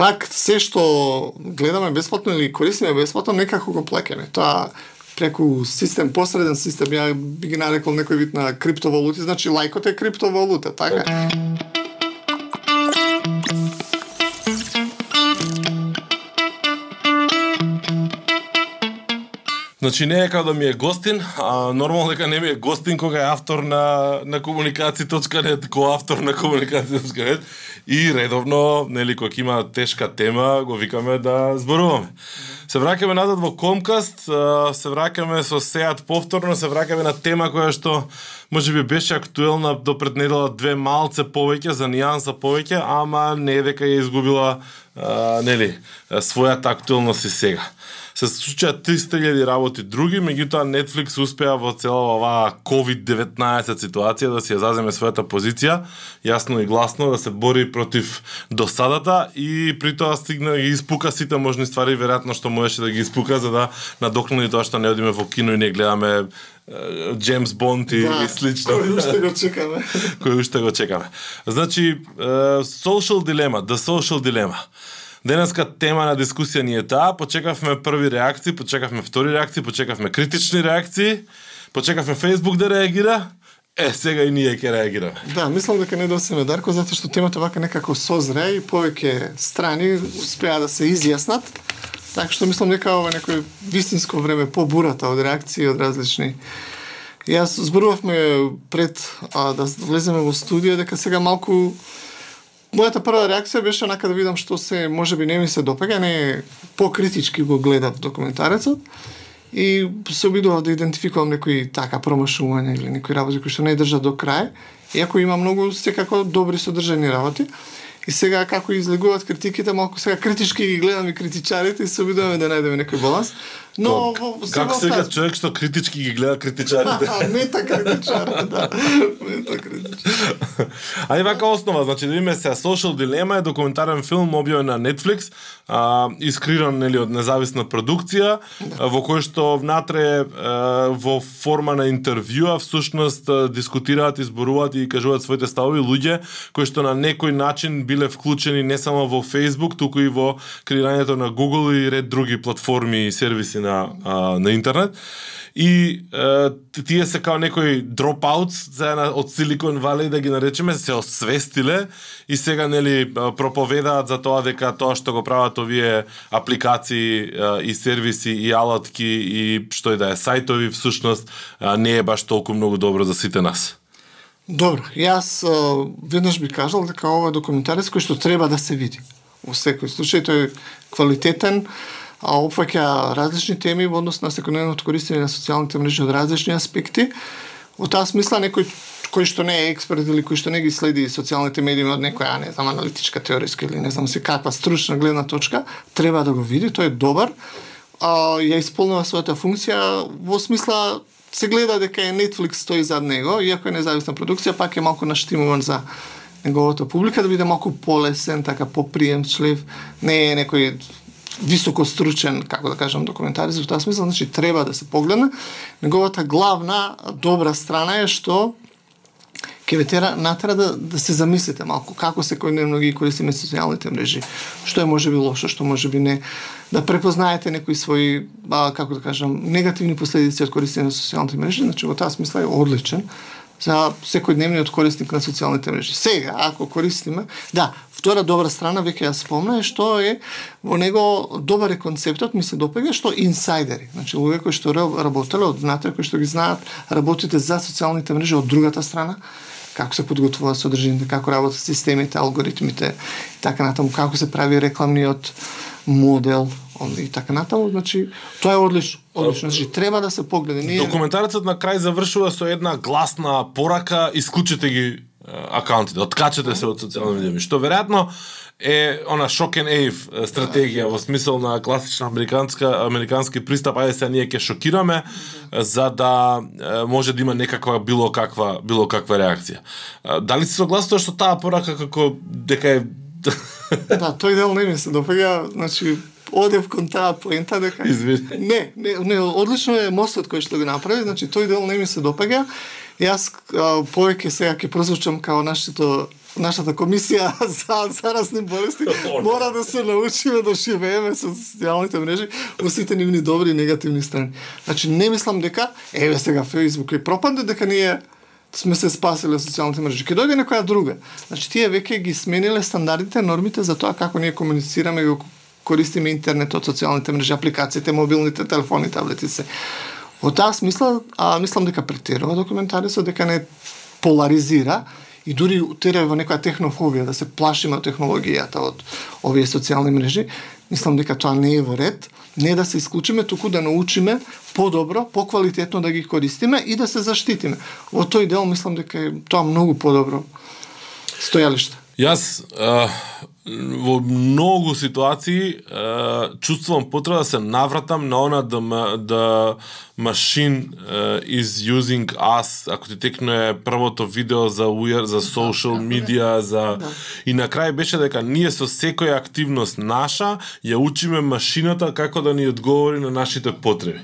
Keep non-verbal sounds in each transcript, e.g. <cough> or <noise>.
пак се што гледаме бесплатно или користиме бесплатно, некако го плакеме. Тоа преку систем, посреден систем, ја би ги нарекол некој вид на криптовалути, значи лајкот е криптовалута, така? Значи не е као да ми е гостин, а нормално дека не ми е гостин кога е автор на на комуникација.нет, кога автор на комуникација.нет и редовно, нели кога има тешка тема, го викаме да зборуваме. Се враќаме назад во Комкаст, се враќаме со Сеат повторно, се враќаме на тема која што може би беше актуелна до пред недела две малце повеќе, за нијанса повеќе, ама не дека ја изгубила а, нели, својата актуелност и сега се случија 300.000 работи други, меѓутоа Netflix успеа во цела оваа COVID-19 ситуација да си ја заземе својата позиција, јасно и гласно да се бори против досадата и при тоа стигна и испука сите можни ствари веројатно што можеше да ги испука за да надокнали тоа што не одиме во кино и не гледаме Джеймс Бонд и, да, слично. Кој уште го <laughs> чекаме. кој уште го чекаме. Значи, social dilemma, the social dilemma. Денеска тема на дискусија ни е таа, почекавме први реакции, почекавме втори реакции, почекавме критични реакции, почекавме Facebook да реагира, Е, сега и ние ќе реагираме. Да, мислам дека не досеме Дарко, затоа што темата вака некако созре и повеќе страни успеа да се изјаснат. Така што мислам дека ова некој вистинско време по бурата од реакции од различни Јас зборувавме пред а, да влеземе во студија дека сега малку Мојата прва реакција беше нака да видам што се можеби не ми се допаѓа, не покритички го гледав документарецот и се обидував да идентификувам некои така промашувања или некои работи кои што не држат до крај, иако има многу секако добри содржани работи. И сега како излегуваат критиките, малку сега критички ги гледам и критичарите и се обидуваме да најдеме некој баланс. Но во, како сега човек што критички ги гледа критичарите? <laughs> мета критичар, да. <laughs> Мета критичар. Ајде вака основа, значи да видиме се Social Dilemma е документарен филм објавен на Netflix, а, искриран нели од независна продукција, да. во кој што внатре а, во форма на интервјуа всушност дискутираат, изборуваат и кажуваат своите ставови луѓе кои што на некој начин биле вклучени не само во Facebook, туку и во креирањето на Google и ред други платформи и сервиси на, а, на интернет. И а, тие се као некои дропаутс заедно од Силикон Вали да ги наречеме се освестиле и сега нели проповедаат за тоа дека тоа што го прават овие апликации а, и сервиси и алатки и што и да е сајтови всушност а, не е баш толку многу добро за сите нас. Добро, јас веднаш би кажал дека ова е документарец кој што треба да се види. Во секој случај тој е квалитетен, а опфаќа различни теми во однос на секојдневното користење на социјалните мрежи од различни аспекти. Во таа смисла некој кој што не е експерт или кој што не ги следи социјалните медии од некоја, не знам, аналитичка теориска или не знам се каква стручна гледна точка, треба да го види, тој е добар. А, ја исполнува својата функција во смисла се гледа дека е Netflix стои зад него, иако е независна продукција, пак е малку наштимуван за неговото публика да биде малку полесен, така поприемчлив, не е некој високостручен како да кажам, документарец во таа смисла, значи треба да се погледне. Неговата главна добра страна е што ќе ве тера натера да, да се замислите малку како секојдневно ги користиме социјалните мрежи, што е можеби лошо, што можеби не, да препознаете некои своји, а, како да кажам, негативни последици од користење на социјалните мрежи, значи во таа смисла е одличен за секојдневниот корисник на социјалните мрежи. Сега, ако користиме, да, втора добра страна, веќе ја спомна, е што е во него добар е концептот, ми се допаѓа, што инсайдери, значи луѓе кои што работеле од внатре, кои што ги знаат, работите за социјалните мрежи од другата страна, како се подготвува содржината, како работат системите, алгоритмите, така натаму, како се прави рекламниот модел, и така натаму, значи тоа е одлично. Одлично, значи треба да се погледа. Ние... Документарецот на крај завршува со една гласна порака, исклучете ги акаунтите, откачете се од социјални медиуми, што веројатно е она шок and ейв стратегија во смисол на класична американска американски пристап, ајде се ние ќе шокираме за да може да има некаква било каква било каква реакција. Дали си согласен што таа порака како дека е <laughs> Да, тој дел не ми се допаѓа, значи одев кон таа поента дека Извини. Не, не, не, одлично е мостот кој што го направи, значи тој дел не ми се допаѓа. Јас повеќе сега ќе прозвучам као нашето нашата комисија <laughs> за заразни болести мора да се научиме да живееме со социјалните мрежи во сите нивни добри и негативни страни. Значи не мислам дека еве сега Facebook и пропаде дека ние сме се спасиле социјалните мрежи. Ке дојде некоја друга. Значи тие веќе ги смениле стандардите, нормите за тоа како ние комуницираме и користиме интернетот, социјалните мрежи, апликациите, мобилните телефони, таблети се. Во таа смисла, а, мислам дека претерува документарисот, дека не поларизира и дури утера во некоја технофобија, да се плашиме од технологијата, од овие социјални мрежи, мислам дека тоа не е во ред, не да се исклучиме, туку да научиме подобро, поквалитетно да ги користиме и да се заштитиме. Во тој дел мислам дека е тоа многу подобро стојалиште. Јас а, во многу ситуации а, чувствувам потреба да се навратам на она да, да uh, is using us, ако ти текне првото видео за weird, за social media, за да. и на крај беше дека ние со секоја активност наша ја учиме машината како да ни одговори на нашите потреби.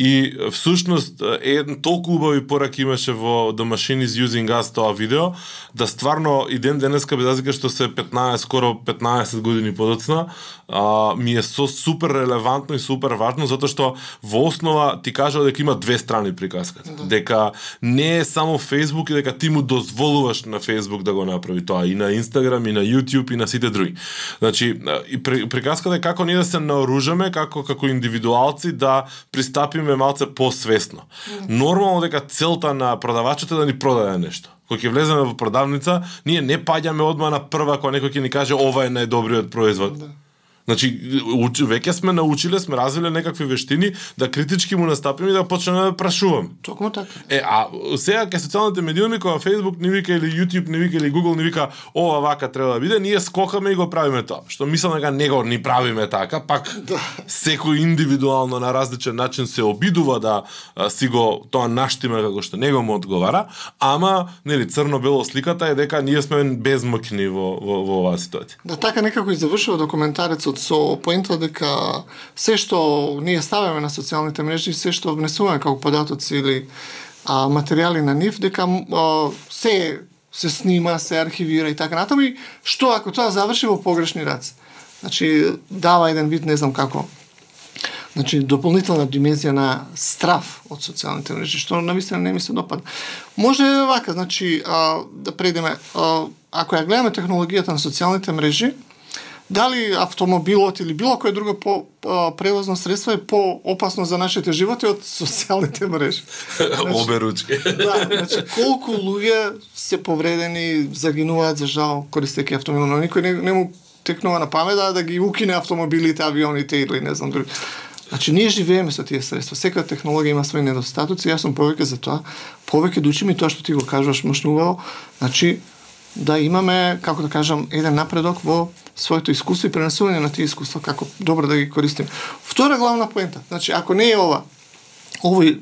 И всушност еден толку убави пораки имаше во The Machine is Using Us тоа видео, да стварно и ден денеска без разлика што се 15 скоро 15 години подоцна, а, ми е со супер релевантно и супер важно затоа што во основа ти кажа дека има две страни приказката. Да. Дека не е само Facebook и дека ти му дозволуваш на Facebook да го направи тоа и на Instagram и на YouTube и на сите други. Значи и приказката е како ние да се наоружаме како како индивидуалци да пристапиме малце посвесно. Нормално дека целта на продавачот е да ни продаде нешто кога ќе влеземе во продавница, ние не паѓаме одма на прва кога некој ќе ни каже ова е најдобриот производ. Да. Значи, веќе сме научиле, сме развиле некакви вештини да критички му настапиме и да почнеме да прашуваме. Токму така. Е, а сега кај социјалните медиуми кога Facebook не вика или YouTube не вика или Google не вика ова вака треба да биде, ние скокаме и го правиме тоа. Што мислам дека не го ни правиме така, пак <laughs> да. секој индивидуално на различен начин се обидува да а, си го тоа наштиме како што него му одговара, ама нели црно-бело сликата е дека ние сме безмокни во, во, во оваа ситуација. Да така некако и завршува документарецот со поента дека се што ние ставаме на социјалните мрежи, се што внесуваме како податоци или а, материјали на нив, дека а, се се снима, се архивира и така натаму и што ако тоа заврши во погрешни раце. Значи дава еден вид, не знам како, значи дополнителна димензија на страф од социјалните мрежи, што навистина не ми се допада. Може вака, значи а, да предеме, а, ако ја гледаме технологијата на социјалните мрежи, дали автомобилот или било кое друго по, превозно средство е по-опасно за нашите животи од социјалните мрежи. <laughs> Значи, Обе ручки. да, значи колку луѓе се повредени, загинуваат за жал користејќи автомобил, но никој не, не му текнува на памет да, да ги укине автомобилите, авионите или не знам други. Значи, ние живееме со тие средства. Секоја технологија има своји недостатоци. Јас сум повеќе за тоа. Повеќе да учиме тоа што ти го кажуваш мошнувало. Значи, да имаме, како да кажам, еден напредок во своето искуство и пренесување на тие искуства, како добро да ги користиме. Втора главна поента, значи, ако не е ова, овој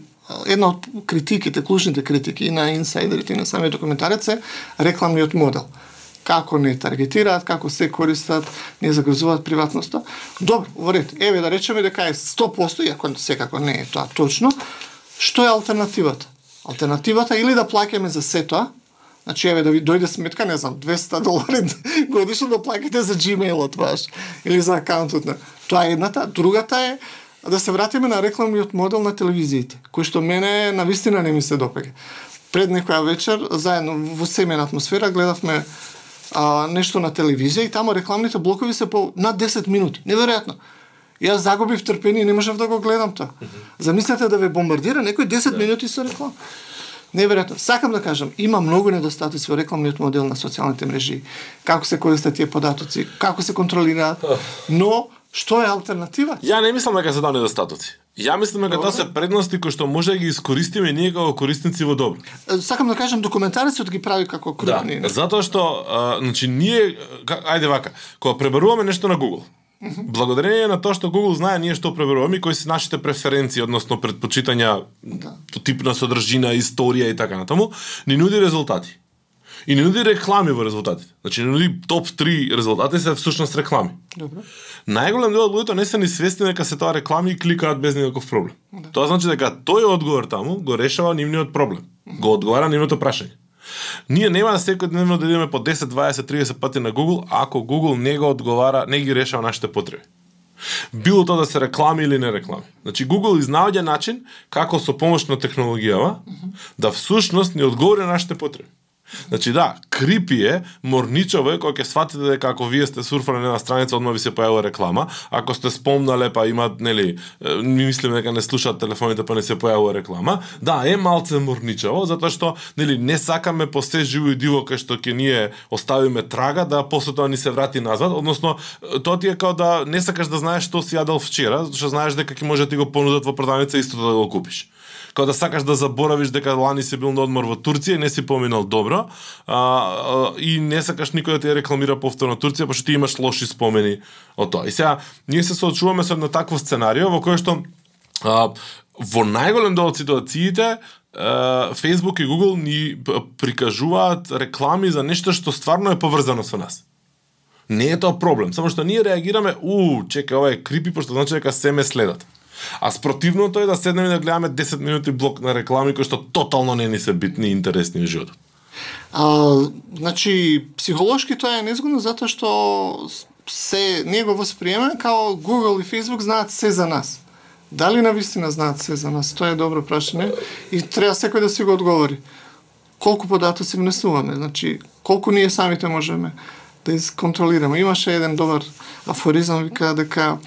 една од критиките, клучните критики и на инсайдерите и на самиот документарец е рекламниот модел. Како не таргетираат, како се користат, не загрозуваат приватноста. Добро, во ред. Еве да речеме дека е 100%, иако секако не е тоа точно, што е алтернативата? Алтернативата или да плаќаме за сето, Значи, еве да ви дојде сметка, не знам, 200 долари <laughs> годишно да плакате за Gmailот ваш или за акаунтот на. Тоа е едната, другата е да се вратиме на рекламниот модел на телевизиите, кој што мене на вистина не ми се допега. Пред некоја вечер, заедно во семејна атмосфера, гледавме а, нешто на телевизија и таму рекламните блокови се по над 10 минути. Неверојатно. Јас загубив трпение и не можев да го гледам тоа. Замислете да ве бомбардира некој 10 да. минути со реклама. Неверојатно. Сакам да кажам, има многу недостатоци во рекламниот модел на социјалните мрежи. Како се користат тие податоци, како се контролираат, но што е алтернатива? Ја не мислам дека се тоа недостатоци. Ја мислам дека тоа се предности кои што може да ги искористиме ние како корисници во добро. Сакам да кажам документарецот ги прави како крупни. Да, затоа што а, значи ние ајде вака, кога пребаруваме нешто на Google, Благодарение на тоа што Google знае ние што пребаруваме и кои се нашите преференции, односно предпочитања да. тип на содржина, историја и така натаму, ни нуди резултати. И не нуди реклами во резултатите. Значи не нуди топ 3 резултати се всушност реклами. Добро. Најголем дел од луѓето не се ни свесни дека се тоа реклами и кликаат без никаков проблем. Да. Тоа значи дека тој одговор таму го решава нивниот проблем. Го одговара нивното прашање. Ние нема да секојдневно да идеме по 10, 20, 30 пати на Google, ако Google не го одговара, не ги решава нашите потреби. Било тоа да се реклами или не реклами. Значи Google изнаоѓа начин како со помош на технологијава да всушност не одговори на нашите потреби. Значи да, крипи е, морничаво е кога ќе сватите дека ако вие сте сурфале на една страница, одма ви се појавува реклама. Ако сте спомнале па имат, нели, ми мислим дека не слушаат телефоните па не се појавува реклама. Да, е малце морничаво, затоа што нели не сакаме по се живо и диво кај што ќе ние оставиме трага да после тоа ни се врати назад, односно тоа ти е као да не сакаш да знаеш што си јадел вчера, што знаеш дека ќе може да ти го понудат во продавница исто да го купиш као да сакаш да заборавиш дека лани си бил на одмор во Турција и не си поминал добро, а, а, и не сакаш никој да ти рекламира повторно Турција, пошто ти имаш лоши спомени од тоа. И сега, ние се соочуваме со едно такво сценарио во кое што а, во најголем дел од ситуациите Facebook и Google ни прикажуваат реклами за нешто што стварно е поврзано со нас. Не е тоа проблем, само што ние реагираме, у, чека, ова е крипи, пошто значи дека се ме следат. А спротивното е да седнеме да гледаме 10 минути блок на реклами кои што тотално не ни се битни и интересни во животот. А, значи, психолошки тоа е незгодно затоа што се ние го восприемаме као Google и Facebook знаат се за нас. Дали на вистина знаат се за нас? Тоа е добро прашање и треба секој да си го одговори. Колку податоци внесуваме, значи колку ние самите можеме да изконтролираме. Имаше еден добар афоризам вика дека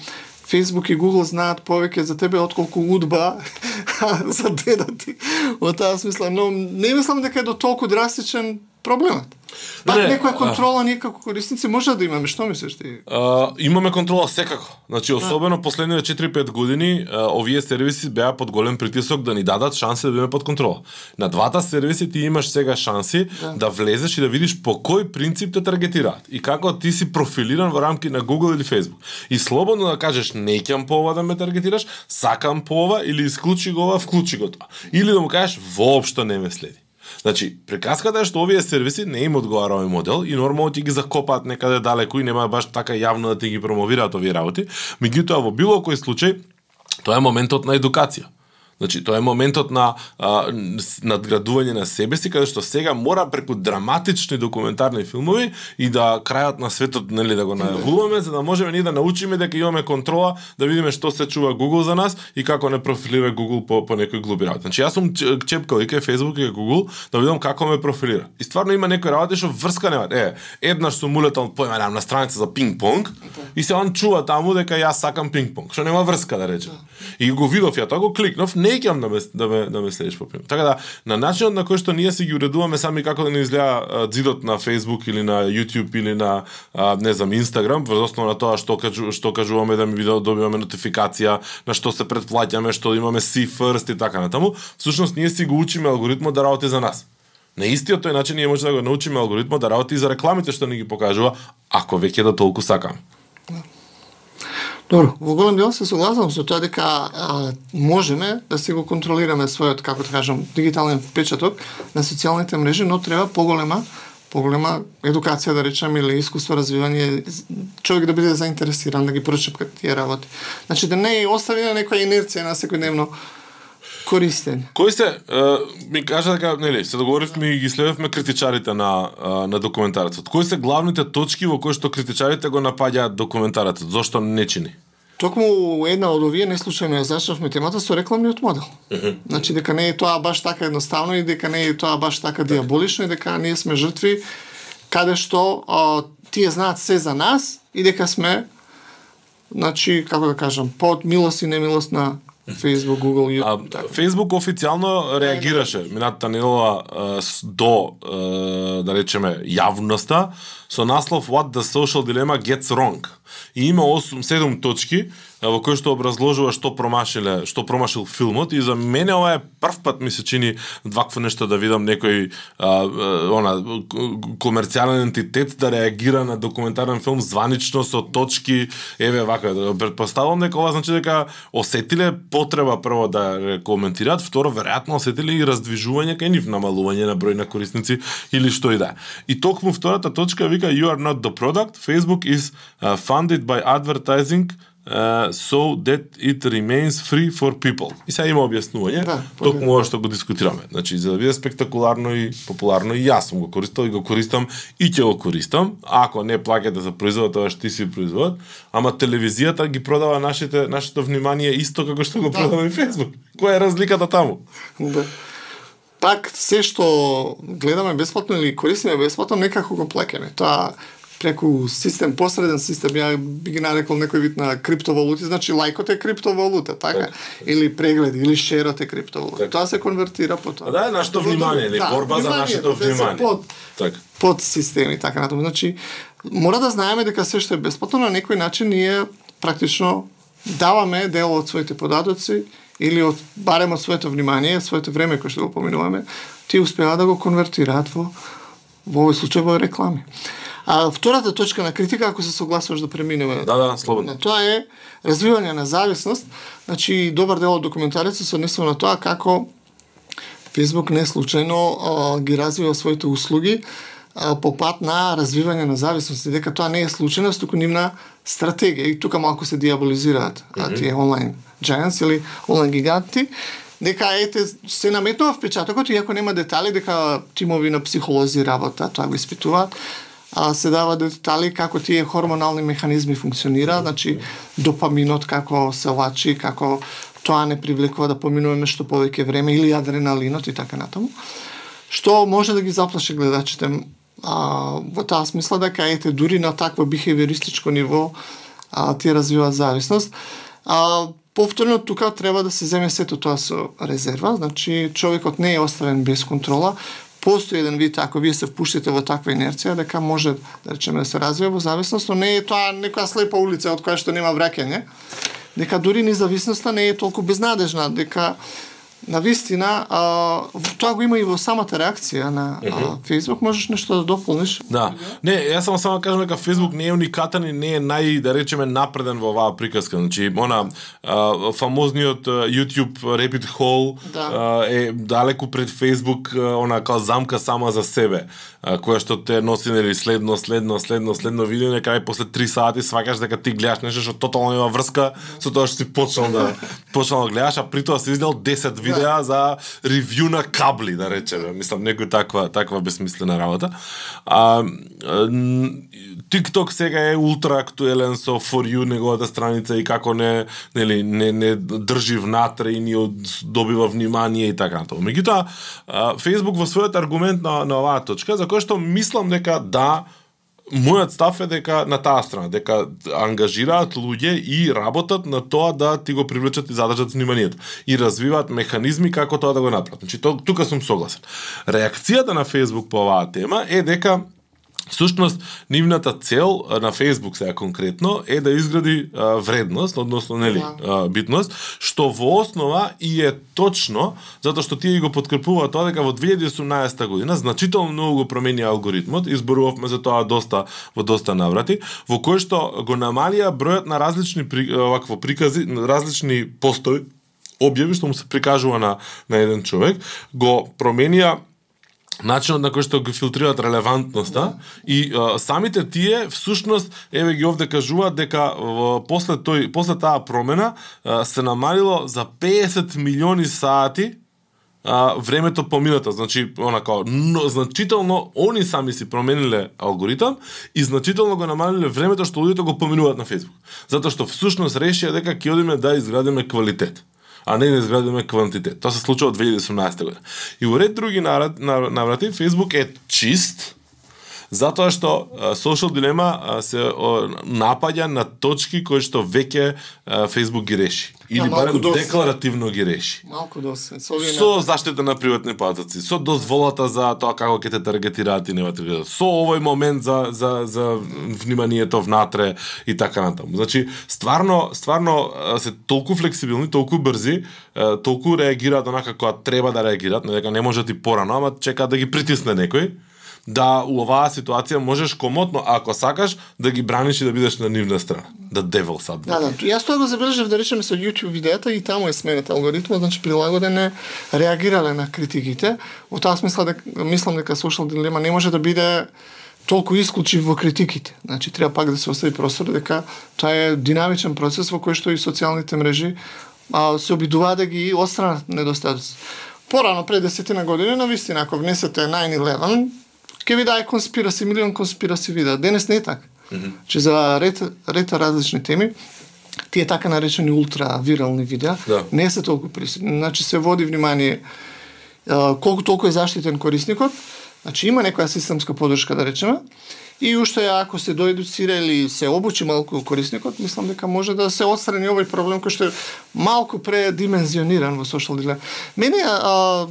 Facebook и Google знаат повеќе за тебе отколку удба <laughs> за дедати. Во таа смисла, но не мислам дека е до толку драстичен проблемот. Пак не, некоја контрола ние како корисници може да имаме, што мислиш ти? А, имаме контрола секако. Значи особено последните 4-5 години а, овие сервиси беа под голем притисок да ни дадат шанси да бидеме под контрола. На двата сервиси ти имаш сега шанси да, да влезеш и да видиш по кој принцип те таргетираат и како ти си профилиран во рамки на Google или Facebook. И слободно да кажеш не ќам по ова да ме таргетираш, сакам по ова или исклучи го ова, вклучи го тоа. Или да му кажеш воопшто не ме следи. Значи, приказката е што овие сервиси не им одговара овој модел и нормално ти ги закопаат некаде далеку и нема баш така јавно да ти ги промовираат овие работи, меѓутоа во било кој случај тоа е моментот на едукација. Значи, тоа е моментот на а, надградување на себе си, каде што сега мора преку драматични документарни филмови и да крајот на светот нели да го најавуваме за да можеме ние да научиме дека имаме контрола, да видиме што се чува Google за нас и како не профилира Google по, по некој глуби работи. Значи, јас сум чепкал и кај Facebook и кај Google да видам како ме профилира. И стварно има некои работи што врска нема. Е, еднаш сум улетал појма на страница за пинг-понг и се он чува таму дека јас сакам пинг-понг, што нема врска да рече. И го видов ја тоа го кликнав, не неќам да ме да ме да ме следиш по пример. Така да на начинот на кој што ние се ги уредуваме сами како да не изгледа дзидот на Facebook или на YouTube или на а, не знам Instagram врз основа на тоа што кажу, што кажуваме да ми видео добиваме нотификација, на што се претплаќаме, што имаме see first и така натаму, всушност ние си го учиме алгоритмот да работи за нас. На истиот тој начин ние може да го научиме алгоритмот да работи и за рекламите што ни ги покажува, ако веќе да толку сакаме. Добро, во голем дел се согласувам со тоа дека а, можеме да се го контролираме својот, како да кажам, дигитален впечаток на социјалните мрежи, но треба поголема поголема едукација, да речеме, или искуство, развивање, човек да биде заинтересиран да ги прочепка тие работи. Значи да не остави на некоја инерција на секојдневно користен. Кои се, ми кажа дека, нели, се договоривме и ги следевме критичарите на, на документарецот. Кои се главните точки во кои што критичарите го напаѓаат документарецот? Зошто не чини? Токму една од овие не случајно ја зачнавме темата со рекламниот модел. Uh -huh. Значи дека не е тоа баш така едноставно и дека не е тоа баш така диаболично и дека ние сме жртви каде што а, тие знаат се за нас и дека сме значи како да кажам под милост и немилост на Facebook, Google, YouTube. А, така. Facebook официјално реагираше минатата недела до да речеме јавноста со наслов What the Social Dilemma Gets Wrong. И има 8 7 точки Да, во кој што образложува што промашиле, што промашил филмот и за мене ова е прв пат ми се чини вакво нешто да видам некој а, она комерцијален ентитет да реагира на документарен филм званично со точки еве вака да претпоставувам дека ова значи дека осетиле потреба прво да коментираат, второ веројатно осетиле и раздвижување кај нив намалување на број на корисници или што и да. И токму втората точка вика you are not the product, Facebook is funded by advertising uh, so that it remains free for people. И сега има објаснување, Да, токму ова што го дискутираме. Значи, за да биде спектакуларно и популарно, и јас сум го користел и го користам и ќе го користам. Ако не плаќате за производот, тоа што ти си производ, ама телевизијата ги продава нашите нашето внимание исто како што го продава и Facebook. Која е разликата таму? Да. Пак се што гледаме бесплатно или користиме бесплатно, некако го плакеме. Тоа преку систем, посреден систем, ја би ги нарекол некој вид на криптовалути, значи лајкот е криптовалута, така? Или преглед, или шерот е криптовалута. Тоа се конвертира по тоа. А да, е нашето внимание, или борба за нашето да внимание. Под, Така. под системи, така натаму. Значи, мора да знаеме дека се што е бесплатно на некој начин ние практично даваме дел од своите податоци или од барем од своето внимание, своето време кое што го поминуваме, ти успеа да го конвертираат во во овој случај во реклами. А втората точка на критика, ако се согласуваш да преминеме Да, да, слободно. на тоа е развивање на зависност. Значи, добар дел од документарецот се однесува на тоа како Facebook не случајно а, ги развива своите услуги а, по пат на развивање на зависност, и дека тоа не е случајност, туку нивна стратегија. И тука малку се диаболизираат mm -hmm. тие онлайн giants или онлайн гиганти, дека ете се наметнува впечатокот иако нема детали дека тимови на психолози работа, тоа го испитуваат а, се дава детали како тие хормонални механизми функционира, значи допаминот како се лачи, како тоа не привлекува да поминуваме што повеќе време или адреналинот и така натаму. Што може да ги заплаши гледачите а, во таа смисла дека ете дури на такво бихевиористичко ниво а, ти развива зависност. А, повторно тука треба да се земе сето тоа со резерва, значи човекот не е оставен без контрола, постои еден вид ако вие се впуштите во таква инерција дека може да речеме да се развива во зависност, но не е тоа некоја слепа улица од која што нема враќање. Дека дури независноста не е толку безнадежна, дека на вистина а, тоа го има и во самата реакција на а, Facebook, можеш нешто да дополниш? Да. Не, јас само само кажам дека Facebook не е уникатен и не е нај да речеме напреден во оваа приказка. Значи, она а, фамозниот YouTube Rabbit Hole Да. а, е далеку пред Facebook, она као замка сама за себе, а, која што те носи нели следно, следно, следно, следно видео, на крај после 3 сати сваќаш дека ти гледаш нешто што тотално нема врска со тоа што си почнал да <laughs> почнал да гледаш, а при тоа си издел 10 видеа за ревју на кабли, да речеме. Мислам некој таква таква безсмислена работа. А, TikTok сега е ултра актуелен со For You неговата страница и како не нели не не држи внатре и ни од, добива внимание и така натаму. Меѓутоа, а, Facebook во својот аргумент на на оваа точка за кој што мислам дека да Мојот став е дека на таа страна, дека ангажираат луѓе и работат на тоа да ти го привлечат и задржат вниманието и развиваат механизми како тоа да го направат. Значи, тука сум согласен. Реакцијата на Facebook по оваа тема е дека Всушност, нивната цел на Facebook сега конкретно е да изгради а, вредност, односно нели Да. а, битност, што во основа и е точно затоа што тие го подкрепуваат тоа дека во 2018 година значително многу го промени алгоритмот, изборувавме за тоа доста во доста наврати, во кој што го намалија бројот на различни при, овакво прикази, на различни постови, објави што му се прикажува на на еден човек, го променија начинот на кој што го филтрираат релевантноста и а, самите тие всушност еве ги овде кажуваат дека во, после тој после таа промена а, се намалило за 50 милиони сати а, времето поминато, значи онака но, значително они сами си промениле алгоритам и значително го намалиле времето што луѓето го поминуваат на Facebook. Затоа што всушност решија дека ќе одиме да изградиме квалитет а не да изградиме квантитет. Тоа се случува од 2018 година. И во ред други наврат- наврати Facebook е чист затоа што social дилема а, се напаѓа на точки кои што веќе Facebook ги реши или малку барем доста. декларативно ги реши. Малку досе. Со Со заштита на приватни податоци, со дозволата за тоа како ќе те таргетираат и нема таргетираат, со овој момент за, за, за вниманието внатре и така натаму. Значи, стварно, стварно се толку флексибилни, толку брзи, толку реагираат онака која треба да реагираат, не дека не може ти порано, ама чека да ги притисне некој, да у оваа ситуација можеш комотно, ако сакаш, да ги браниш и да бидеш на нивна страна. Да devil сад. Да, да. Јас тоа го забележав да речеме со YouTube видеата и таму е сменет алгоритмот, значи прилагоден е реагирале на критиките. Во таа смисла дека мислам дека social дилема не може да биде толку исклучив во критиките. Значи треба пак да се остави простор дека тоа е динамичен процес во кој што и социјалните мрежи а, се обидуваат да ги отстранат недостатоци. Порано пред десетина години, на вистина, ако внесете 9-11, ќе ви даде конспираси, милион конспираси видеа. Денес не е така. Mm -hmm. Че за ред, ред различни теми, тие така наречени ултра вирални видеа Да. не се толку присутни. Значи се води внимание колку толку е заштитен корисникот, значи има некоја системска подршка да речеме, и уште ако се доедуцира или се обучи малку корисникот, мислам дека може да се отстрани овој проблем кој што е малку предимензиониран во social дилема. Мене а,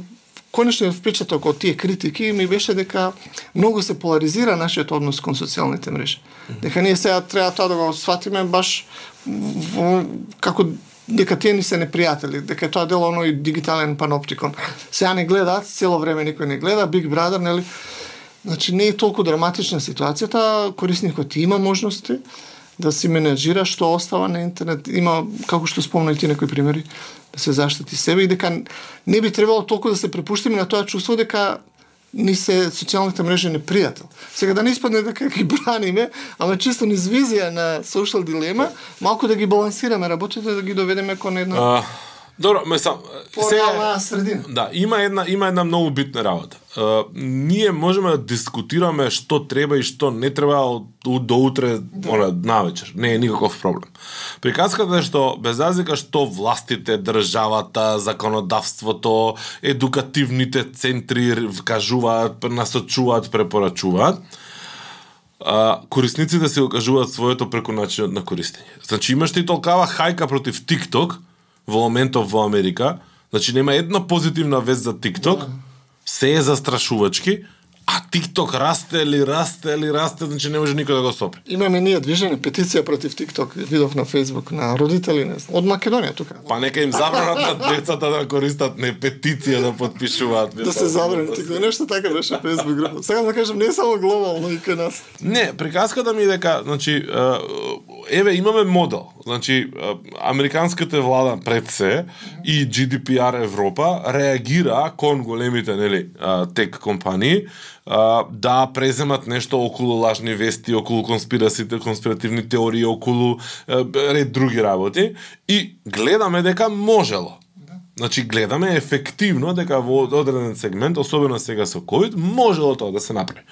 конечниот впечаток од тие критики ми беше дека многу се поларизира нашиот однос кон социјалните мрежи. Дека ние сега треба тоа да го сватиме баш во, како дека тие ни се непријатели, дека тоа дел оној дигитален паноптикон. Сега не гледаат, цело време никој не гледа, Big Brother, нели? Значи не е толку драматична ситуацијата, корисникот има можности да си менеджира што остава на интернет. Има, како што спомна ти некои примери, да се заштити себе и дека не би требало толку да се препуштиме на тоа чувство дека ни се социјалните мрежи непријател. Сега да не испадне дека ги <laughs> браниме, ама чисто низ визија на социјал дилема, малку да ги балансираме работите, да ги доведеме кон една А, добро, ме сам сега средина. Да, има една има една многу битна работа. Uh, ние можеме да дискутираме што треба и што не треба од, од до утре, да. она, навечер. Не е никаков проблем. Приказката е што без разлика што властите, државата, законодавството, едукативните центри кажуваат, насочуваат, препорачуваат, а, корисниците се окажуваат своето преку начинот на користење. Значи имаш и толкава хајка против TikTok во моментов во Америка, значи нема една позитивна вест за TikTok, се е застрашувачки, а TikTok расте ли, расте ли, расте, значи не може никој да го сопре. Имаме ние движење, петиција против TikTok, видов на Facebook, на родители, не знам, од Македонија тука. Па нека им забранат на децата да користат не петиција да подпишуваат. Да се забрани TikTok, нешто така беше Facebook група. Сега да кажам, не е само глобално и кај нас. Не, приказката ми е дека, значи, еве имаме модел. Значи, американската влада пред се и GDPR Европа реагира кон големите, нели, тек компании, а, да преземат нешто околу лажни вести, околу конспирасите, конспиративни теории, околу ред други работи и гледаме дека можело. Значи гледаме ефективно дека во одреден сегмент, особено сега со ковид, можело тоа да се направи.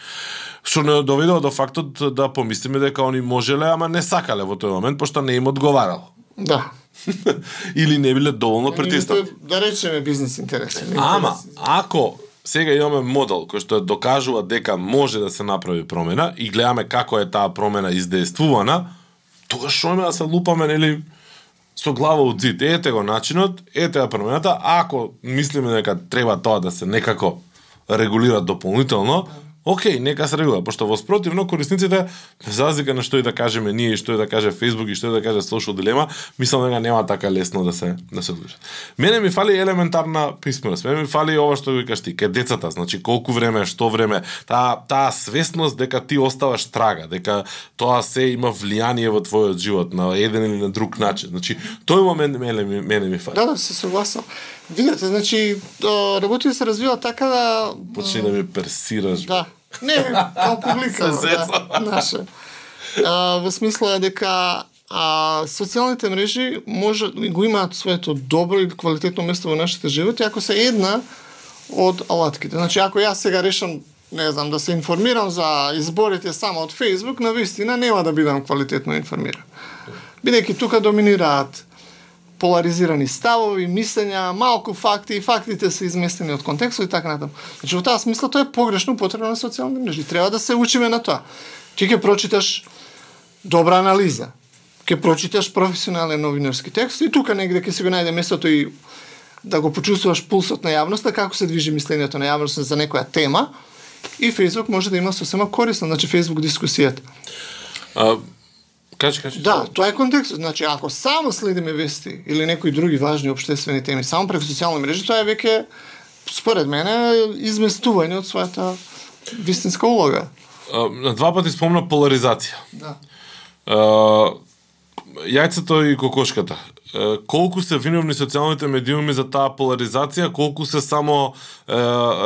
Што не доведува до фактот да помислиме дека они можеле, ама не сакале во тој момент, пошто не им одговарало. Да. <laughs> Или не биле доволно притиснати. Да речеме бизнес интереси. Ама, ако сега имаме модел кој што докажува дека може да се направи промена и гледаме како е таа промена издействувана, тогаш што има да се лупаме, нели, со глава од зид. Ете го начинот, ете ја промената, ако мислиме дека треба тоа да се некако регулира дополнително, Океј, нека се регулира, пошто во спротивно корисниците, без разлика на што и да кажеме ние, што и да каже Facebook и што и да каже Social Dilemma, мислам дека нема така лесно да се да се одлучат. Мене ми фали елементарна писменост. Мене ми фали ова што ви кажеш ти, кај децата, значи колку време, што време, таа таа свесност дека ти оставаш трага, дека тоа се има влијание во твојот живот на еден или на друг начин. Значи, тој момент мене, ми- мене ми фали. Да, да, се согласам. Видете, значи, работите се развива така да... Почни да ми персираш. Да. Не, као публика, да, наше. А, во смисла дека а, социјалните мрежи може го имаат своето добро и квалитетно место во нашите животи ако се една од алатките. Значи ако јас сега решам не знам, да се информирам за изборите само од Facebook, на вистина нема да бидам квалитетно информиран. Бидејќи тука доминираат поларизирани ставови, мислења, малку факти и фактите се изместени од контекстот и така натаму. Значи во таа смисла тоа е погрешно потребно на социјалните мрежи. Треба да се учиме на тоа. Ти ќе прочиташ добра анализа, ќе прочиташ професионален новинарски текст и тука негде ќе се го најде местото и да го почувствуваш пулсот на јавноста, како се движи мислењето на јавноста за некоја тема, и Facebook може да има сосема корисно, значи Facebook дискусијата. А, кажи, кажи. Да, тоа е контекстот. Значи, ако само следиме вести или некои други важни обштествени теми само преку социјални мрежи, тоа е веќе според мене изместување од својата вистинска улога. На два пати спомна поларизација. Да. А, јајцето и кокошката. Колку се виновни социјалните медиуми за таа поларизација, колку се само е,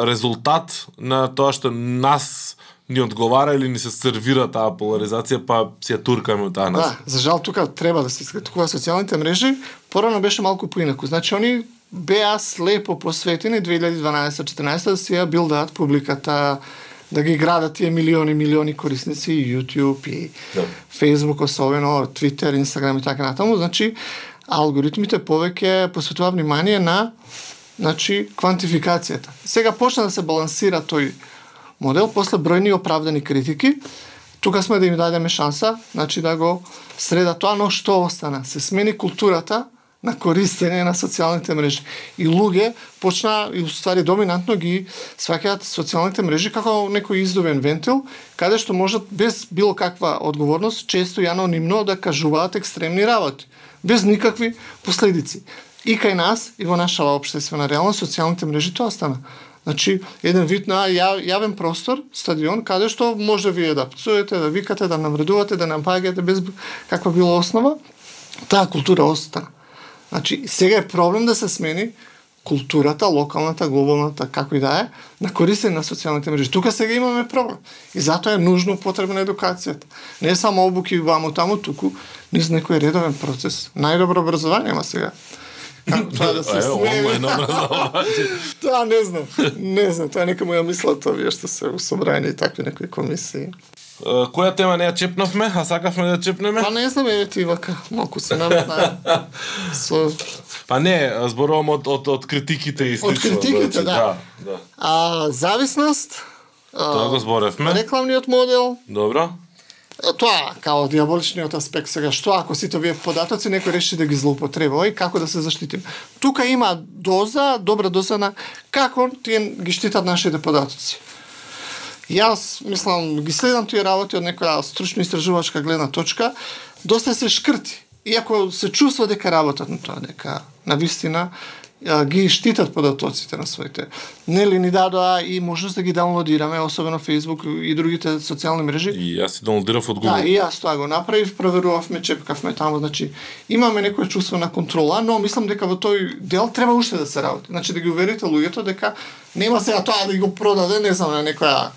резултат на тоа што нас ни одговара или ни се сервира таа поларизација, па си ја туркаме од таа. Да, за жал тука треба да се искритикува социјалните мрежи, порано беше малку поинаку. Значи они беа слепо посветени 2012-14 да си ја билдаат публиката, да ги градат тие милиони милиони корисници YouTube и Да. Facebook особено, Twitter, Instagram и така натаму. Значи алгоритмите повеќе посветува внимание на значи квантификацијата. Сега почна да се балансира тој модел после бројни оправдани критики. Тука сме да им дадеме шанса, значи да го среда тоа, но што остана? Се смени културата на користење на социјалните мрежи. И луѓе почна и уствари доминантно ги сваќаат социјалните мрежи како некој издувен вентил, каде што можат без било каква одговорност, често и анонимно да кажуваат екстремни работи, без никакви последици. И кај нас, и во нашава обштествена реалност, социјалните мрежи тоа стана. Значи, еден вид на ја, јавен простор, стадион, каде што може вие да пцуете, да викате, да навредувате, да напаѓате без каква било основа, таа култура остана. Значи, сега е проблем да се смени културата, локалната, глобалната, како и да е, на користење на социјалните мрежи. Тука сега имаме проблем. И затоа е нужно потребна едукацијата. Не е само обуки ваму таму, туку низ некој редовен процес. Најдобро образование има сега. Тоа да се Е, смени? онлайн образование. <laughs> Тоа не знам. Не знам, тоа нека моја мисла тоа вие што се усобраени и такви некои комисии. Која тема не ја чепнавме, а сакавме да ја чепнеме? Па не знам, еве ти вака, малку се наметна <laughs> со Па не, зборувам од, од, од критиките и слично. критиките, значи, да. да. да. а, зависност, Тоа го зборевме. рекламниот модел, Добро тоа као диаболичниот аспект сега, што ако сите овие податоци некој реши да ги злоупотреба и како да се заштити? Тука има доза, добра доза на како тие ги штитат нашите податоци. Јас, мислам, ги следам тие работи од некоја стручно-истражувачка гледна точка, доста се шкрти. Иако се чувства дека работат на тоа, дека на вистина ги штитат податоците на своите. Нели ни дадоа и можност да ги даунлодираме, особено Facebook и другите социјални мрежи. И јас си доwnloadирав од Да, Google. и јас тоа го направив, проверувавме, чепкавме таму, значи имаме некоја чувство на контрола, но мислам дека во тој дел треба уште да се работи. Значи да ги уверите луѓето дека нема сега тоа да го продаде, не знам, на некоја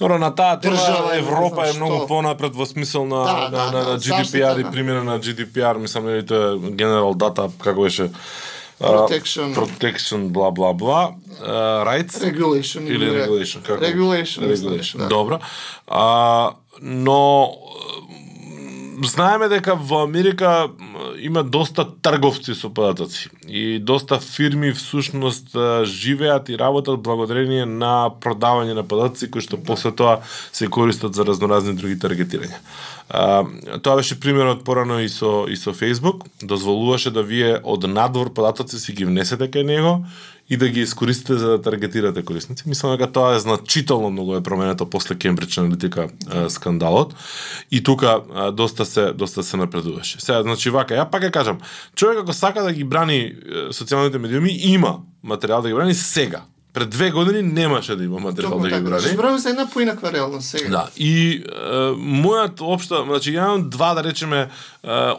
Добро, на таа Држава, Европа е многу понапред во смисол на, Да, на, да, на, на да, GDPR и да. примена на GDPR, мислам нели тоа е General Data, како беше? Protection. protection, бла, бла, бла. А, rights? regulation Или regulation, како? Regulation, Regulation. да. Добро. А, но знаеме дека во Америка има доста трговци со податоци и доста фирми всушност живеат и работат благодарение на продавање на податоци кои што после тоа се користат за разноразни други таргетирања. А, тоа беше примерот порано и со и со Facebook, дозволуваше да вие од надвор податоци си ги внесете кај него и да ги искористите за да таргетирате корисници. Мислам дека тоа е значително многу е променето после Кембридж аналитика е, скандалот и тука е, доста се доста се напредуваше. Сега значи вака, ја пак ја кажам, човек ако сака да ги брани социјалните медиуми, има материјал да ги брани сега. Пред две години немаше да има материјал Токму да ги така. брани. Зборуваме за една поинаква реалност сега. Да, и е, мојот општа, значи ја имам два да речеме е,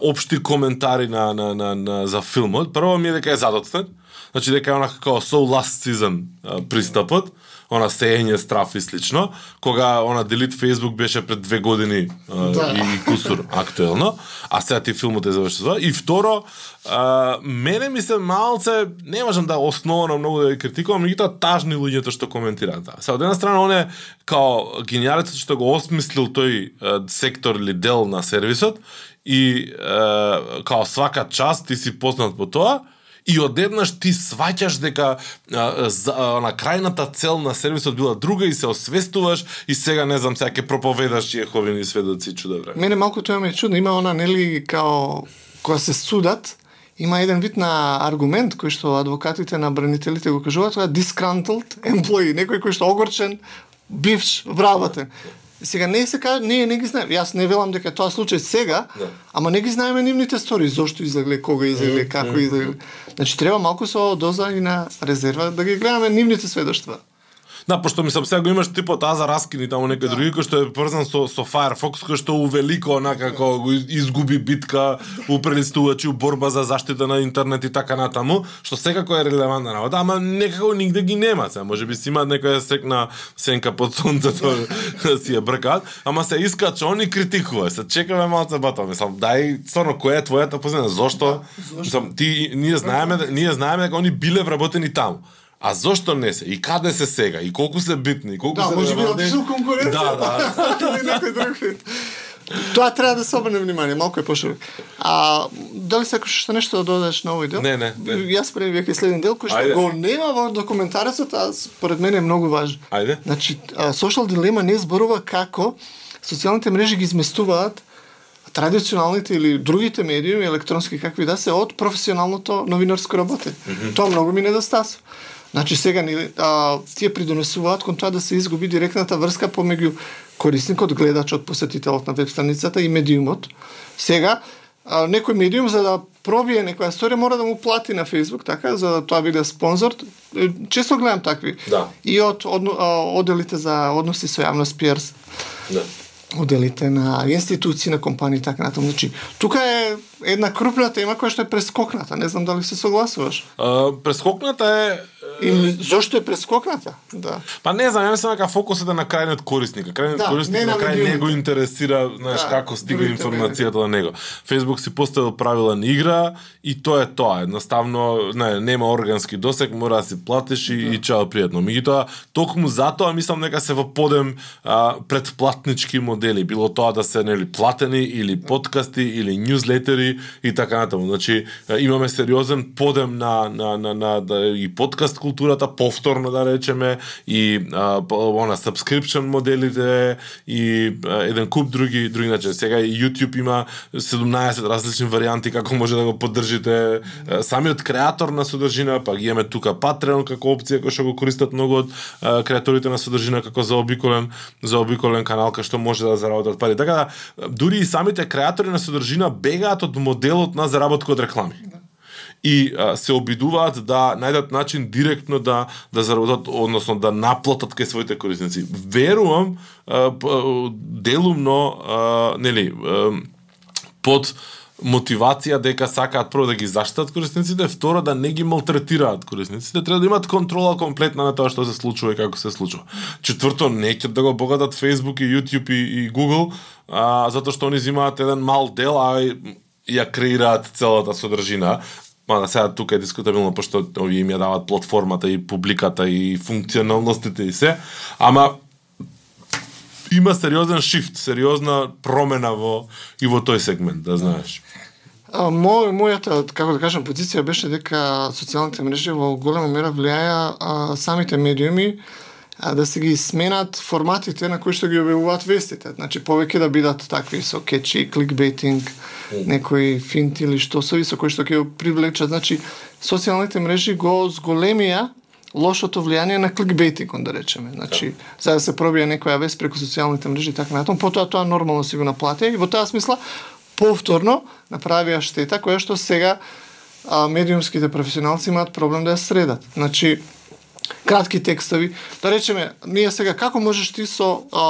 општи коментари на, на, на, на за филмот. Прво ми е дека е задоцнет. Значи дека е онака како so last season пристапот, она сеење страф и слично, кога она Delete Facebook беше пред две години Да. и кусур актуелно, а сега ти филмот е завршува. И второ, а, мене ми се малце, не можам да основано многу да ги критикувам, меѓутоа тажни луѓето што коментираат. таа. Сега од една страна он е као гениалецот што го осмислил тој сектор или дел на сервисот и е, као свака час ти си познат по тоа, И одеднаш ти сваќаш дека а, за, а, на крајната цел на сервисот била друга и се освестуваш и сега не знам сега ќе проповедаш Јеховини сведоци чуда време. Мене малку тоа ми е чудно, има она нели као кога се судат, има еден вид на аргумент кој што адвокатите на бранителите го кажуваат, тоа е disgruntled employee, некој кој што огорчен, бивш, вработен. Сега не се каже, не, не ги знаеме. Јас не велам дека тоа случај сега, Да. ама не ги знаеме нивните стори, зошто излегле, кога излегле, како излегле. Значи треба малку со доза и на резерва да ги гледаме нивните сведоштва. Да, пошто мислам сега го имаш типот таа за раскини таму некој да. други кој што е поврзан со со Firefox кој што увелико онака како го изгуби битка, упрелистувачи у борба за заштита на интернет и така натаму, што секако е релевантна работа, ама некако нигде ги нема се. Можеби си имаат некоја секна сенка под сонцето да си ја бркаат, ама се искача они критикува, се чекаме малце бата, мислам, дај стварно која е твојата позиција, зошто? Да, зошто? Мислам, ти ние знаеме ние знаеме дека они биле вработени таму. А зошто не се? И каде се сега? И колку се битни? И колку да, се може би отишол конкуренција. Да, да. <laughs> Или некој друг вид. Тоа треба да се обрне внимание, малку е поширок. А дали сакаш што нешто да додадеш на овој дел? Не, не, не. Јас прави веќе следен дел кој што Ајде. го нема во документарецот, а според мене е многу важен. Ајде. Значи, social дилема не зборува како социјалните мрежи ги изместуваат традиционалните или другите медиуми, електронски какви да се, од професионалното новинарско работење. Mm -hmm. Тоа многу ми недостасува. Значи сега ни а, тие придонесуваат кон тоа да се изгуби директната врска помеѓу корисникот, гледачот, посетителот на веб страницата и медиумот. Сега а, некој медиум за да пробие некоја сторија мора да му плати на Facebook, така, за да тоа биде спонзор. Често гледам такви. Да. И од, од, оделите за односи со јавност, пиарс, Да. оделите на институции, на компании така натаму. Значи, тука е една крупна тема која што е прескокната. Не знам дали се согласуваш. А, прескокната е Или зошто е прескокната? Да. Па не знам, ја мислам дека фокусот е на крајниот корисник. Крајниот Да, корисник не на крај него интересира, знаеш, Да, како стига информацијата до него. Facebook си поставил правила на игра и тоа е тоа. Едноставно, не, нема органски досек, мора да си платиш и, и чао пријатно. Меѓутоа, токму затоа мислам дека се во подем а, предплатнички модели, било тоа да се нели платени или подкасти или ньюзлетери и така натаму. Значи, имаме сериозен подем на на на, на да, и подкаст културата повторно да речеме и а, она subscription моделите и а, еден куп други други начини. Сега и YouTube има 17 различни варијанти како може да го поддржите самиот креатор на содржина, па ги имаме тука Patreon како опција која што го користат многу од а, креаторите на содржина како заобиколен заобиколен канал кај што може да заработат пари. Така да дури и самите креатори на содржина бегаат од моделот на заработка од реклами и а, се обидуваат да најдат начин директно да да заработат, односно да наплатат кај своите корисници. Верувам а, делумно а, нели а, под мотивација дека сакаат прво да ги заштитат корисниците, второ да не ги малтретираат корисниците, треба да имаат контрола комплетна на тоа што се случува и како се случува. Четврто, не ќе да го богатат Facebook и YouTube и, и Google, а, затоа што они зимаат еден мал дел, а ја креираат целата содржина. Мада сега тука е дискутабилно пошто овие им ја дават платформата и публиката и функционалностите и се, ама има сериозен шифт, сериозна промена во и во тој сегмент, да знаеш. А, мо, мојата, како да кажам, позиција беше дека социјалните мрежи во голема мера влијаја а, самите медиуми а, да се ги сменат форматите на кои што ги објавуваат вестите. Значи, повеќе да бидат такви со кечи, кликбейтинг, некои финти или штосови со кои што ќе привлечат. Значи, социјалните мрежи го зголемија лошото влијание на кликбейтингот, да речеме. Значи, за да се пробие некоја вест преку социјалните мрежи и така натаму, потоа тоа нормално си го наплатија и во таа смисла повторно направија штета која што сега а, медиумските професионалци имаат проблем да ја средат. Значи, кратки текстови. Да речеме, ние сега како можеш ти со а,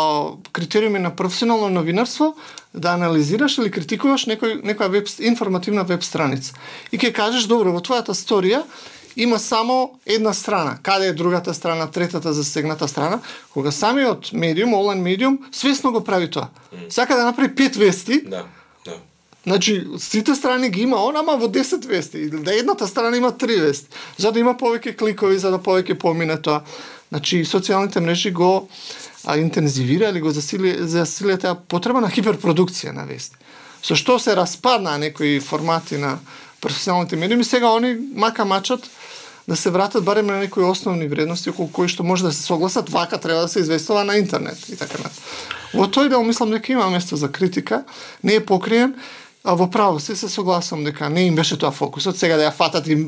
критериуми на професионално новинарство да анализираш или критикуваш некој некоја веб информативна веб страница. И ќе кажеш добро, во твојата сторија има само една страна. Каде е другата страна, третата засегната страна? Кога самиот медиум, онлайн медиум, свесно го прави тоа. Сака да направи пет вести, Да, да. Значи, сите страни ги има он, ама во 10 вести. Или да едната страна има 3 вести. За да има повеќе кликови, за да повеќе помине тоа. Значи, социјалните мрежи го а, интензивира или го засили, засилија таа потреба на хиперпродукција на вести. Со што се распаднаа некои формати на професионалните медиуми, сега они мака мачат да се вратат барем на некои основни вредности околу кои што може да се согласат, вака треба да се известува на интернет и така натаму. Во тој дел мислам дека има место за критика, не е покриен, а во право се се согласам дека не им беше тоа фокусот, сега да ја фатат и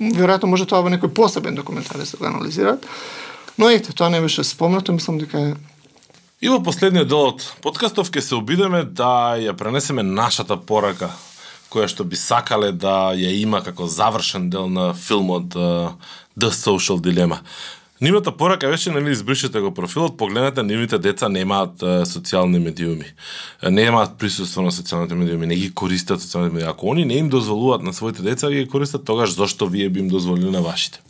веројатно може тоа во некој посебен документар да се го анализираат. Но ете, тоа не беше спомнато, мислам дека е И во последниот дел од подкастов ќе се обидеме да ја пренесеме нашата порака која што би сакале да ја има како завршен дел на филмот The Social Dilemma. Нивната порака беше нели избришете го профилот, погледнете нивните деца немаат е, социјални медиуми. Немаат присуство на социјалните медиуми, не ги користат социјалните медиуми. Ако они не им дозволуваат на своите деца да ги користат, тогаш зошто вие би им дозволили на вашите?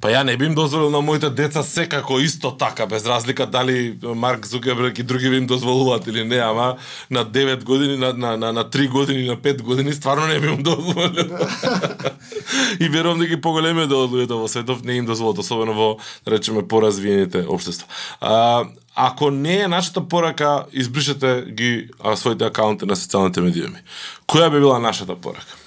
Па ја не би им дозволил на моите деца секако исто така, без разлика дали Марк Зукерберг и други би им дозволуваат или не, ама на 9 години, на, на, на, на 3 години, на 5 години, стварно не би им дозволил. <laughs> и верувам дека поголеми да луѓето во светов не им дозволат, особено во, да речеме, поразвиените општества. А, ако не е нашата порака, избришете ги а, своите акаунти на социјалните медиуми. Која би била нашата порака?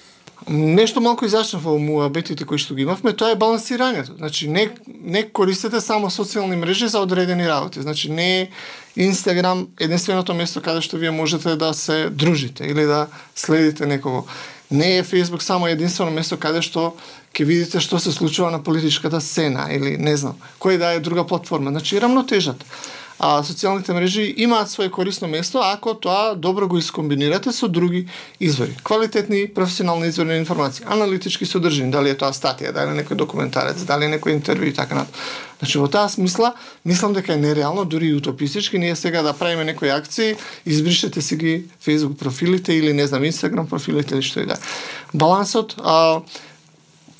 Нешто малку изашнав во муабетите кои што ги имавме, тоа е балансирањето. Значи, не, не користете само социјални мрежи за одредени работи. Значи, не е Инстаграм единственото место каде што вие можете да се дружите или да следите некого. Не е Фейсбук само единствено место каде што ќе видите што се случува на политичката сцена или не знам, кој да е друга платформа. Значи, рамнотежат а, социјалните мрежи имаат свое корисно место ако тоа добро го искомбинирате со други извори. Квалитетни професионални извори на информации, аналитички содржини, дали е тоа статија, дали е некој документарец, дали е некој интервју и така натаму. Значи во таа смисла, мислам дека е нереално, дури и утопистички, ние сега да правиме некои акции, избришете си ги Facebook профилите или не знам Instagram профилите или што и да. Балансот а,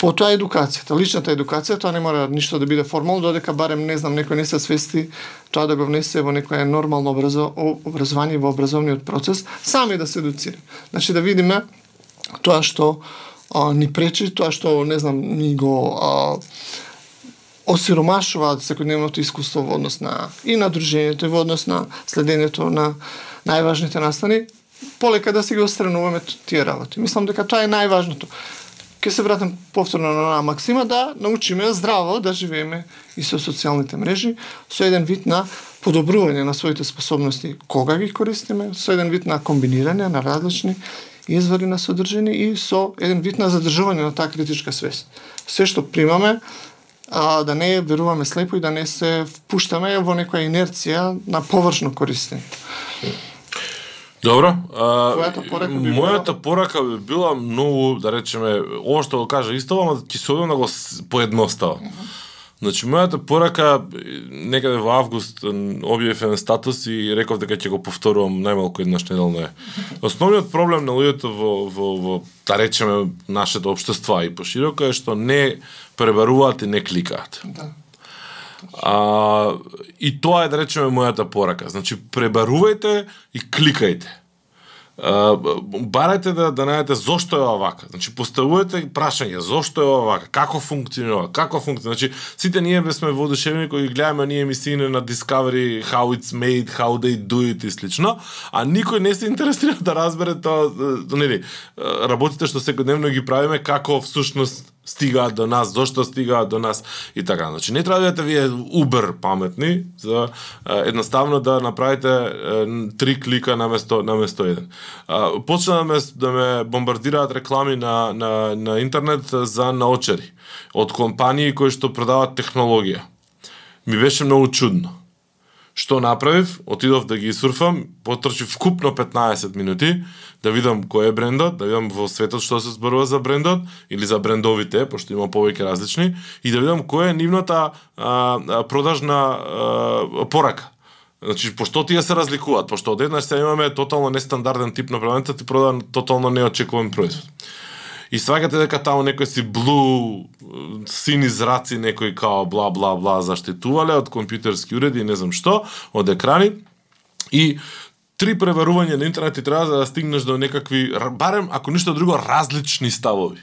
Потоа едукацијата, личната едукација, тоа не мора ништо да биде формално, додека барем не знам некој не се свести тоа да го внесе во некое нормално образо, образование во образовниот процес, сами да се едуцира. Значи да видиме тоа што а, ни пречи, тоа што не знам ни го а, осиромашуваат секојдневното искуство во однос на и на дружењето и во однос на следењето на најважните настани, полека да се ги острануваме тие работи. Мислам дека тоа е најважното ќе се вратам повторно на на Максима да научиме здраво да живееме и со социјалните мрежи, со еден вид на подобрување на своите способности кога ги користиме, со еден вид на комбинирање на различни извори на содржини и со еден вид на задржување на таа критичка свест. Се што примаме, а, да не веруваме слепо и да не се впуштаме во некоја инерција на површно користење. Добро. А, Твојата порака би мојата порака би била многу, да речеме, ова што го кажа исто, ама ќе се одам да го поедноставам. Значи, мојата порака, некаде во август објавив еден статус и реков дека ќе го повторувам најмалку еднаш неделно е. <laughs> Основниот проблем на луѓето во, во, во да речеме, нашето општество и пошироко е што не пребаруваат и не кликаат. Да. А, и тоа е да речеме мојата порака. Значи пребарувајте и кликајте. А, барајте да да најдете зошто е ова вака. Значи поставувајте прашање зошто е ова вака, како функционира, како функционира. Значи сите ние сме воодушевени кои гледаме ние емисии на Discovery how it's made, how they do it и слично, а никој не се интересира <laughs> да разбере тоа, да, да, нели, работите што секојдневно ги правиме како всушност стигаат до нас, зошто стигаат до нас и така. Значи не треба да бидете вие убер паметни за е, едноставно да направите е, три клика на место еден. Е, почна да ме да ме бомбардираат реклами на на на интернет за наочери од компании кои што продаваат технологија. Ми беше многу чудно. Што направив? Отидов да ги сурфам, потрчив вкупно 15 минути да видам кој е брендот, да видам во светот што се зборува за брендот или за брендовите, пошто има повеќе различни, и да видам која е нивната а, продажна а, порака. Значи, пошто тие се разликуваат, пошто одеднаш се имаме тотално нестандарден тип на продавница, ти продан тотално неочекуван производ. И сваќате дека таму некој си блу, сини зраци, некој као бла бла бла заштитувале од компјутерски уреди и не знам што, од екрани. И три преварувања на интернет ти треба за да стигнеш до некакви, барем ако ништо друго, различни ставови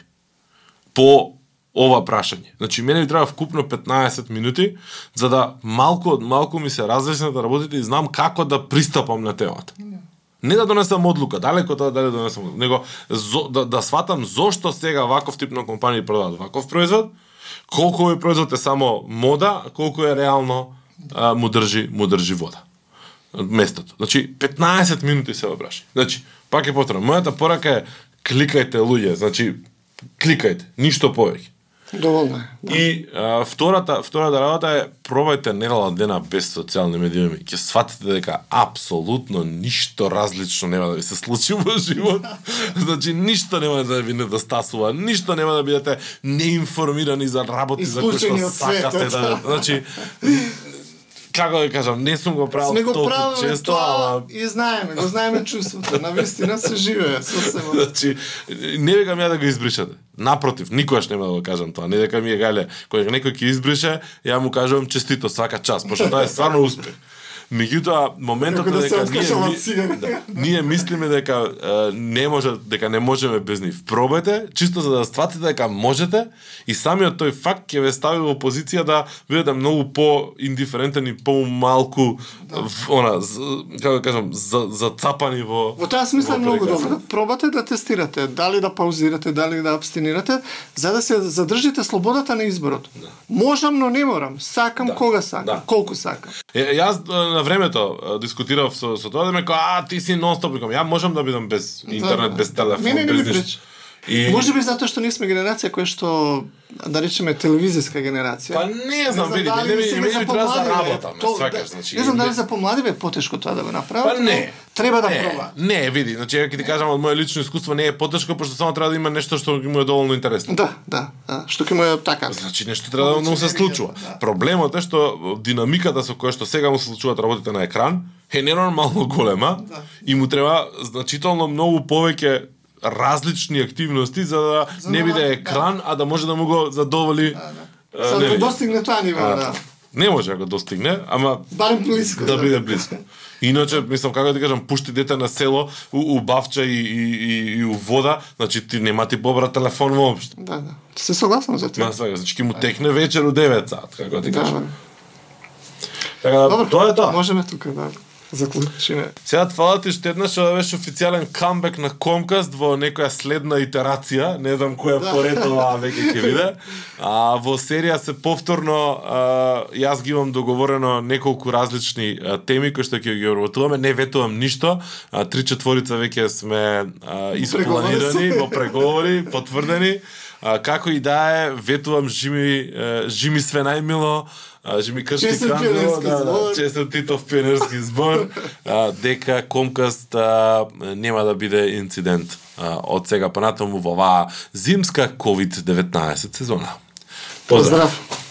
по ова прашање. Значи, мене ми треба вкупно 15 минути, за да малку од малку ми се различнат да работите и знам како да пристапам на темата. Не да донесам одлука, далеко тоа дали да, да донесам него зо, да, да сватам зошто сега ваков тип на компании продаваат ваков производ, колку овој производ е само мода, колку е реално а, му држи му држи вода местото. Значи 15 минути се обраши. Значи, пак е потребно. Мојата порака е кликајте луѓе, значи кликајте, ништо повеќе. Доволно е. Да. И а, втората втората работа е пробајте недела дена без социјални медиуми. Ќе сватите дека апсолутно ништо различно нема да ви се случи во живот. <laughs> значи ништо нема да ви недостасува, ништо нема да бидете неинформирани за работи за кои што сакате да значи како да кажам, не сум го правил Сме го толку правиле често, тоа ама и знаеме, го знаеме чувството. На вистина се живее сосема. <laughs> Значи, не викам ја да го избришете. Напротив, никогаш нема да го кажам тоа. Не дека ми е гале, кој некој ќе избрише, ја му кажувам честито свака час, пошто тоа е стварно успех. Меѓутоа, моментот е да дека ние, цигари. <laughs> да, ние мислиме дека е, не може дека не можеме без нив. Пробајте, чисто за да стватите дека можете и самиот тој факт ќе ве стави во позиција да бидете многу по индиферентен и помалку в- она како да кажам за зацапани во Во таа смисла многу добро. Пробате да тестирате, дали да паузирате, дали да абстинирате, за да се задржите слободата на изборот. Можам, но не морам. Сакам Да. кога сакам, Да. колку сакам. Е, јас на времето дискутирав со, со тоа да ме кажа, а ти си нонстоп, викам, ја можам да бидам без интернет, без телефон, Не, не, не без ништо. И... Може би затоа што ние сме генерација која што да речеме телевизиска генерација. Па не знам, види, не ми, не ми треба за помладиве, работа, ме то- свакаш, да, значи. Не знам дали не- за помладиве е потешко тоа да го направат. Па не. Треба да не, проба. Не, види, значи ќе ти кажам од мое лично искуство не е потешко, пошто само треба да има нешто што му е доволно интересно. Да, да, да. Што ќе му е така. Значи нешто треба да му се случува. да. Проблемот е што динамиката со која што сега му се случуваат работите на екран е ненормално голема Да. и му треба значително многу повеќе различни активности за да За не да- биде да. екран, а да може да му го задоволи. да. а, За нели? да достигне тоа ниво, А, да. Не може да го достигне, ама Барем близко. да биде близко. Иначе, мислам, како да ти кажам, пушти дете на село, у, у бавча и, и, и, и у вода, значи ти нема ти побра телефон воопшто. Да, да. Се согласам за тоа. Сега, значи му текне вечер у 9 сат, како да ти Да, кажам. да. Така да, Добро, тоа е тоа. Можеме тука да заклучиме. Сега фала ти што еднаш да беше официјален камбек на Comcast во некоја следна итерација, не знам која Да. поред ова веќе ќе биде. А во серија се повторно а, јас ги имам договорено неколку различни а, теми кои што ќе ги обработуваме, не ветувам ништо. А, три четворица веќе сме а, испланирани во преговори, потврдени. А, како и да е, ветувам Жими, Жими све најмило, а, Жими Кршти Честит Кандило, пионерски да, да, Титов пионерски збор, а, дека Комкаст а, нема да биде инцидент а, од сега понатаму во оваа зимска COVID-19 сезона. Поздрав! Поздрав.